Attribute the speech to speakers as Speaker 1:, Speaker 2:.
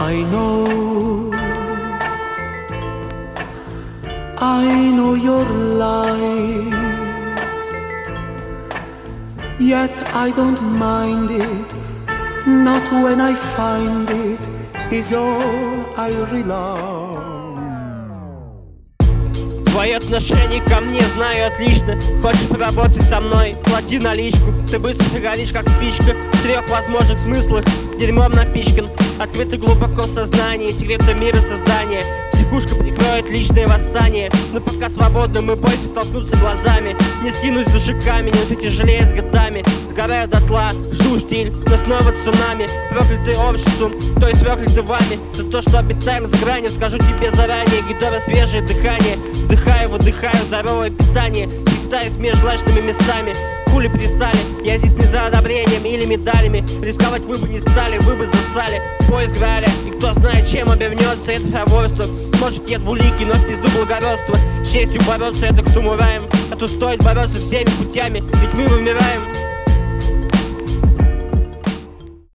Speaker 1: I know, I know your lie. Yet I don't mind it, not when I find it is all I rely.
Speaker 2: Твои отношения ко мне знаю отлично. Хочешь поработать со мной, плати наличку. Ты быстро горишь, как спичка. В трех возможных смыслах. Дерьмом напичкан Открыто глубоко в сознании Секреты мира создания. Психушка прикроет личное восстание. Но пока свободно мы бойся столкнуться глазами. Не скинусь души камень, все тяжелее с годами. Сгораю дотла, жду штиль, но снова цунами. Проклятый обществом, то есть проклятый вами. За то, что обитаем за гранью Скажу тебе заранее, гидово свежее дыхание. Вдыхаю, выдыхаю здоровое питание. Питаюсь между жвачными местами. Хули пристали, я здесь не за одобрением или медалями. Рисковать вы бы не стали, вы бы засали. Поиск Граля, и кто знает, чем обернется это проворство Может, я двуликий, но в пизду благородства С честью бороться, это к самураям. А то стоит бороться всеми путями, ведь мы вымираем